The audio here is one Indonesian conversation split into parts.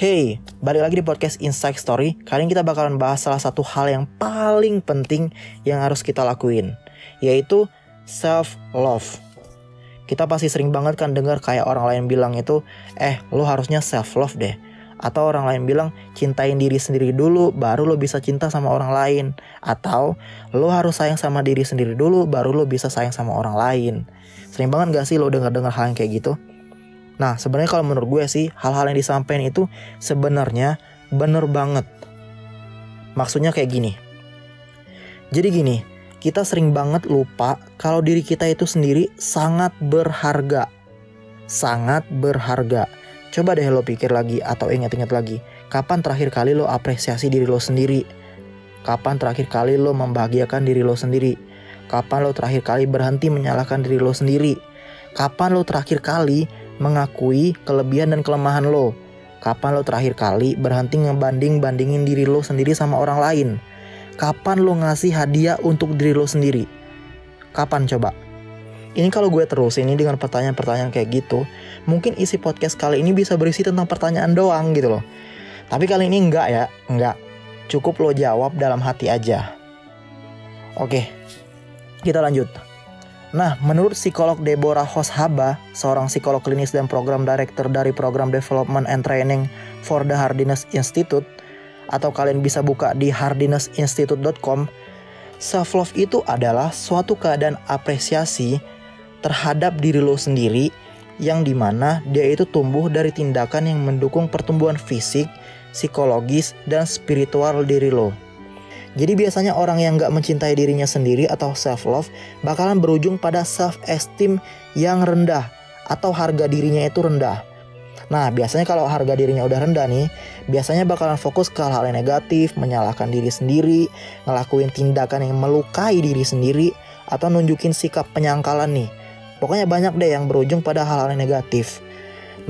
Hey, balik lagi di podcast Insight Story. Kali ini kita bakalan bahas salah satu hal yang paling penting yang harus kita lakuin, yaitu self love. Kita pasti sering banget kan dengar kayak orang lain bilang itu, eh lo harusnya self love deh. Atau orang lain bilang cintain diri sendiri dulu baru lo bisa cinta sama orang lain. Atau lo harus sayang sama diri sendiri dulu baru lo bisa sayang sama orang lain. Sering banget gak sih lo dengar-dengar hal yang kayak gitu? Nah, sebenarnya kalau menurut gue sih, hal-hal yang disampaikan itu sebenarnya bener banget. Maksudnya kayak gini. Jadi gini, kita sering banget lupa kalau diri kita itu sendiri sangat berharga. Sangat berharga. Coba deh lo pikir lagi atau ingat-ingat lagi. Kapan terakhir kali lo apresiasi diri lo sendiri? Kapan terakhir kali lo membahagiakan diri lo sendiri? Kapan lo terakhir kali berhenti menyalahkan diri lo sendiri? Kapan lo terakhir kali mengakui kelebihan dan kelemahan lo. Kapan lo terakhir kali berhenti ngebanding-bandingin diri lo sendiri sama orang lain? Kapan lo ngasih hadiah untuk diri lo sendiri? Kapan coba? Ini kalau gue terus ini dengan pertanyaan-pertanyaan kayak gitu, mungkin isi podcast kali ini bisa berisi tentang pertanyaan doang gitu loh. Tapi kali ini enggak ya, enggak. Cukup lo jawab dalam hati aja. Oke, kita lanjut. Nah, menurut psikolog Deborah Hoshaba, seorang psikolog klinis dan program director dari program Development and Training for the Hardiness Institute, atau kalian bisa buka di hardinessinstitute.com, self love itu adalah suatu keadaan apresiasi terhadap diri lo sendiri yang di mana dia itu tumbuh dari tindakan yang mendukung pertumbuhan fisik, psikologis, dan spiritual diri lo. Jadi biasanya orang yang gak mencintai dirinya sendiri atau self love bakalan berujung pada self esteem yang rendah atau harga dirinya itu rendah. Nah biasanya kalau harga dirinya udah rendah nih, biasanya bakalan fokus ke hal-hal yang negatif, menyalahkan diri sendiri, ngelakuin tindakan yang melukai diri sendiri, atau nunjukin sikap penyangkalan nih. Pokoknya banyak deh yang berujung pada hal-hal yang negatif.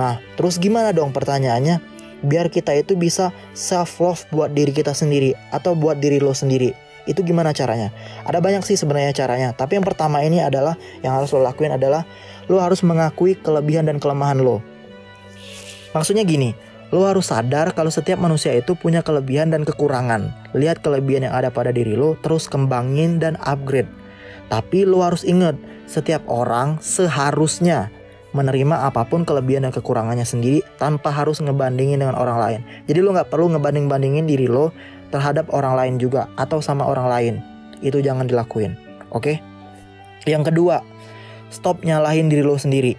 Nah, terus gimana dong pertanyaannya? Biar kita itu bisa self love buat diri kita sendiri atau buat diri lo sendiri. Itu gimana caranya? Ada banyak sih sebenarnya caranya, tapi yang pertama ini adalah yang harus lo lakuin adalah lo harus mengakui kelebihan dan kelemahan lo. Maksudnya gini, lo harus sadar kalau setiap manusia itu punya kelebihan dan kekurangan. Lihat kelebihan yang ada pada diri lo, terus kembangin dan upgrade. Tapi lo harus ingat, setiap orang seharusnya menerima apa pun kelebihan dan kekurangannya sendiri tanpa harus ngebandingin dengan orang lain. Jadi lo nggak perlu ngebanding-bandingin diri lo terhadap orang lain juga atau sama orang lain. Itu jangan dilakuin. Oke? Yang kedua, stop nyalahin diri lo sendiri.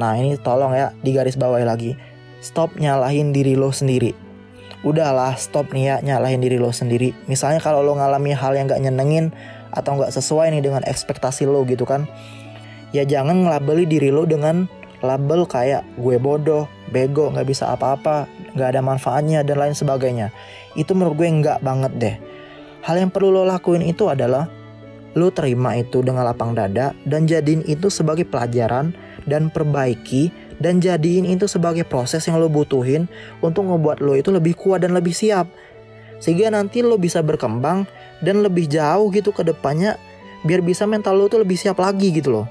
Nah ini tolong ya digaris bawahi lagi. Stop nyalahin diri lo sendiri. Udahlah stop nih ya nyalahin diri lo sendiri. Misalnya kalau lo ngalami hal yang gak nyenengin atau gak sesuai nih dengan ekspektasi lo gitu kan ya jangan ngelabeli diri lo dengan label kayak gue bodoh, bego, nggak bisa apa-apa, nggak ada manfaatnya dan lain sebagainya. Itu menurut gue nggak banget deh. Hal yang perlu lo lakuin itu adalah lo terima itu dengan lapang dada dan jadiin itu sebagai pelajaran dan perbaiki dan jadiin itu sebagai proses yang lo butuhin untuk ngebuat lo itu lebih kuat dan lebih siap. Sehingga nanti lo bisa berkembang dan lebih jauh gitu ke depannya biar bisa mental lo tuh lebih siap lagi gitu loh.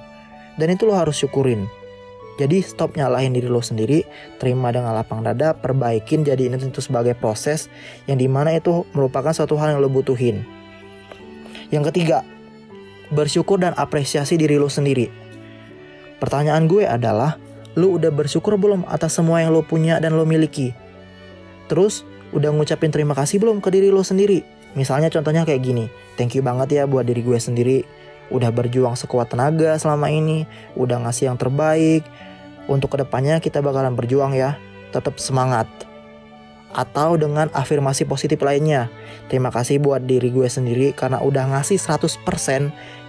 Dan itu lo harus syukurin. Jadi stop nyalahin diri lo sendiri, terima dengan lapang dada, perbaikin jadi ini itu sebagai proses yang di mana itu merupakan suatu hal yang lo butuhin. Yang ketiga, bersyukur dan apresiasi diri lo sendiri. Pertanyaan gue adalah, lo udah bersyukur belum atas semua yang lo punya dan lo miliki? Terus, udah ngucapin terima kasih belum ke diri lo sendiri? Misalnya contohnya kayak gini, thank you banget ya buat diri gue sendiri udah berjuang sekuat tenaga selama ini, udah ngasih yang terbaik. Untuk ke depannya kita bakalan berjuang ya, tetap semangat. Atau dengan afirmasi positif lainnya. Terima kasih buat diri gue sendiri karena udah ngasih 100%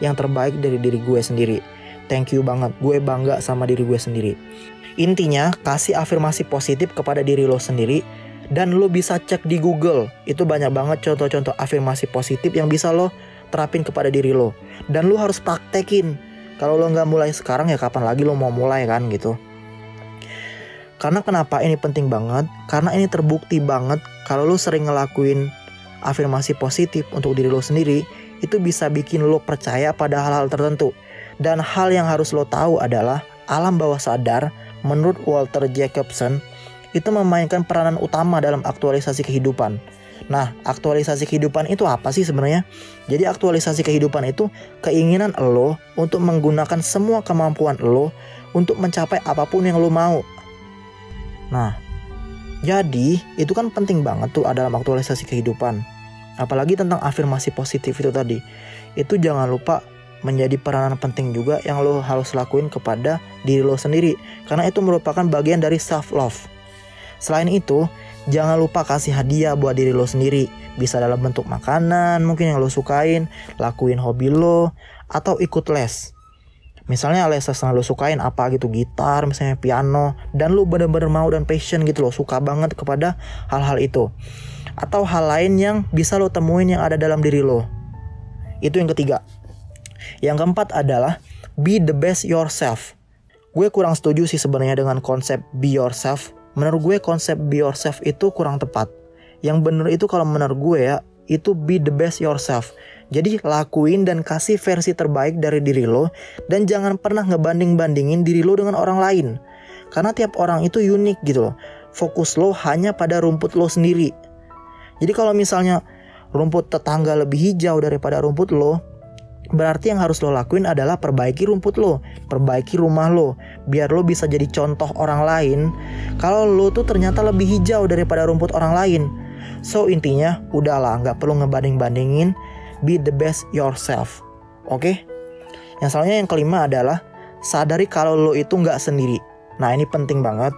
yang terbaik dari diri gue sendiri. Thank you banget, gue bangga sama diri gue sendiri. Intinya, kasih afirmasi positif kepada diri lo sendiri dan lo bisa cek di Google. Itu banyak banget contoh-contoh afirmasi positif yang bisa lo terapin kepada diri lo. Dan lo harus praktekin. Kalau lo nggak mulai sekarang ya kapan lagi lo mau mulai kan gitu. Karena kenapa? Ini penting banget. Karena ini terbukti banget kalau lo sering ngelakuin afirmasi positif untuk diri lo sendiri itu bisa bikin lo percaya pada hal-hal tertentu. Dan hal yang harus lo tahu adalah alam bawah sadar menurut Walter Jacobson itu memainkan peranan utama dalam aktualisasi kehidupan. Nah, aktualisasi kehidupan itu apa sih sebenarnya? Jadi aktualisasi kehidupan itu keinginan lo untuk menggunakan semua kemampuan lo untuk mencapai apa pun yang lo mau. Nah, jadi itu kan penting banget tuh dalam aktualisasi kehidupan. Apalagi tentang afirmasi positif itu tadi. Itu jangan lupa menjadi peranan penting juga yang lo harus lakuin kepada diri lo sendiri karena itu merupakan bagian dari self love. Selain itu, jangan lupa kasih hadiah buat diri lo sendiri. Bisa dalam bentuk makanan mungkin yang lo sukain, lakuin hobi lo, atau ikut les. Misalnya les yang lo sukain apa gitu, gitar, misalnya piano, dan lo bener-bener mau dan passion gitu lo, suka banget kepada hal-hal itu. Atau hal lain yang bisa lo temuin yang ada dalam diri lo. Itu yang ketiga. Yang keempat adalah be the best yourself. Gue kurang setuju sih sebenarnya dengan konsep be yourself menurut gue konsep be yourself itu kurang tepat. Yang bener itu kalau menurut gue ya, itu be the best yourself. Jadi lakuin dan kasih versi terbaik dari diri lo dan jangan pernah ngebanding-bandingin diri lo dengan orang lain. Karena tiap orang itu unik gitu loh. Fokus lo hanya pada rumput lo sendiri. Jadi kalau misalnya rumput tetangga lebih hijau daripada rumput lo, Berarti yang harus lo lakuin adalah perbaiki rumput lo, perbaiki rumah lo, biar lo bisa jadi contoh orang lain. Kalau lo tuh ternyata lebih hijau daripada rumput orang lain. So intinya udahlah nggak perlu ngebanding-bandingin, be the best yourself. Oke? Okay? Yang selanjutnya yang kelima adalah sadari kalau lo itu nggak sendiri. Nah ini penting banget.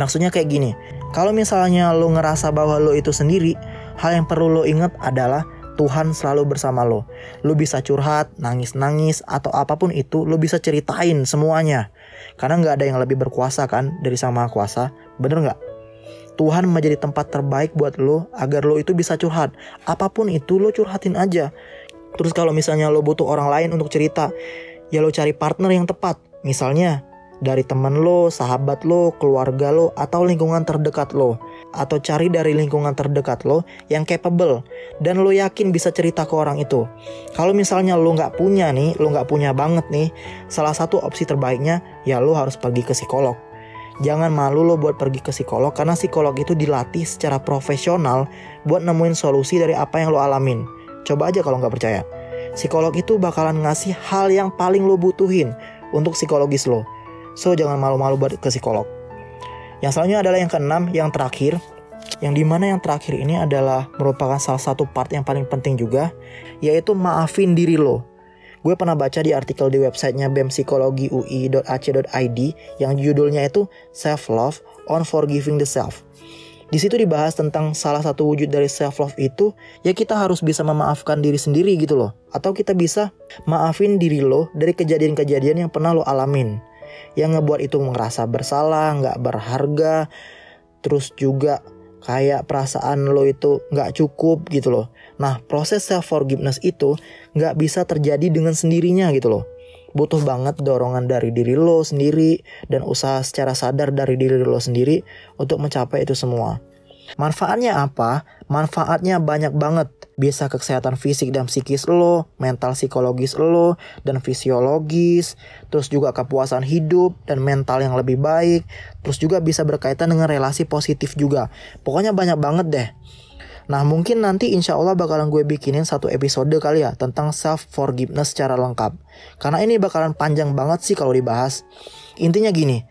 Maksudnya kayak gini, kalau misalnya lo ngerasa bahwa lo itu sendiri, hal yang perlu lo ingat adalah Tuhan selalu bersama lo. Lo bisa curhat, nangis-nangis, atau apa pun itu, lo bisa ceritain semuanya. Karena nggak ada yang lebih berkuasa kan dari sama kuasa, bener nggak? Tuhan menjadi tempat terbaik buat lo agar lo itu bisa curhat. Apa pun itu lo curhatin aja. Terus kalau misalnya lo butuh orang lain untuk cerita, ya lo cari partner yang tepat. Misalnya dari teman lo, sahabat lo, keluarga lo, atau lingkungan terdekat lo. Atau cari dari lingkungan terdekat lo yang capable dan lo yakin bisa cerita ke orang itu. Kalau misalnya lo nggak punya nih, lo nggak punya banget nih, salah satu opsi terbaiknya ya lo harus pergi ke psikolog. Jangan malu lo buat pergi ke psikolog karena psikolog itu dilatih secara profesional buat nemuin solusi dari apa yang lo alamin. Coba aja kalau nggak percaya. Psikolog itu bakalan ngasih hal yang paling lo butuhin untuk psikologis lo. So jangan malu-malu buat ke psikolog. Yang selanjutnya adalah yang keenam, yang terakhir. Yang di mana yang terakhir ini adalah merupakan salah satu part yang paling penting juga, yaitu maafin diri lo. Gue pernah baca di artikel di websitenya bempsikologiui.ac.id yang judulnya itu Self Love on Forgiving the Self. Di situ dibahas tentang salah satu wujud dari self love itu ya kita harus bisa memaafkan diri sendiri gitu loh. Atau kita bisa maafin diri lo dari kejadian-kejadian yang pernah lo alamin yang ngebuat itu ngerasa bersalah, nggak berharga, terus juga kayak perasaan lo itu nggak cukup gitu loh. Nah proses self forgiveness itu nggak bisa terjadi dengan sendirinya gitu loh. Butuh banget dorongan dari diri lo sendiri dan usaha secara sadar dari diri lo sendiri untuk mencapai itu semua. Manfaatnya apa? Manfaatnya banyak banget. Bisa kesehatan fisik dan psikis lo, mental psikologis lo, dan fisiologis. Terus juga kepuasan hidup dan mental yang lebih baik. Terus juga bisa berkaitan dengan relasi positif juga. Pokoknya banyak banget deh. Nah mungkin nanti insya Allah bakalan gue bikinin satu episode kali ya tentang self forgiveness secara lengkap. Karena ini bakalan panjang banget sih kalau dibahas. Intinya gini,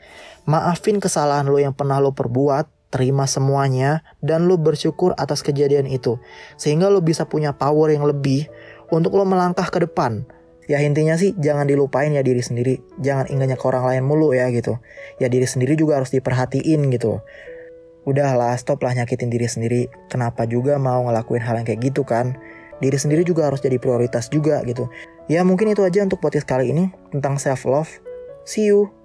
maafin kesalahan lo yang pernah lo perbuat, terima semuanya, dan lo bersyukur atas kejadian itu. Sehingga lo bisa punya power yang lebih untuk lo melangkah ke depan. Ya intinya sih jangan dilupain ya diri sendiri. Jangan ingatnya ke orang lain mulu ya gitu. Ya diri sendiri juga harus diperhatiin gitu. Udahlah stop lah nyakitin diri sendiri. Kenapa juga mau ngelakuin hal yang kayak gitu kan? Diri sendiri juga harus jadi prioritas juga gitu. Ya mungkin itu aja untuk podcast kali ini tentang self love. See you.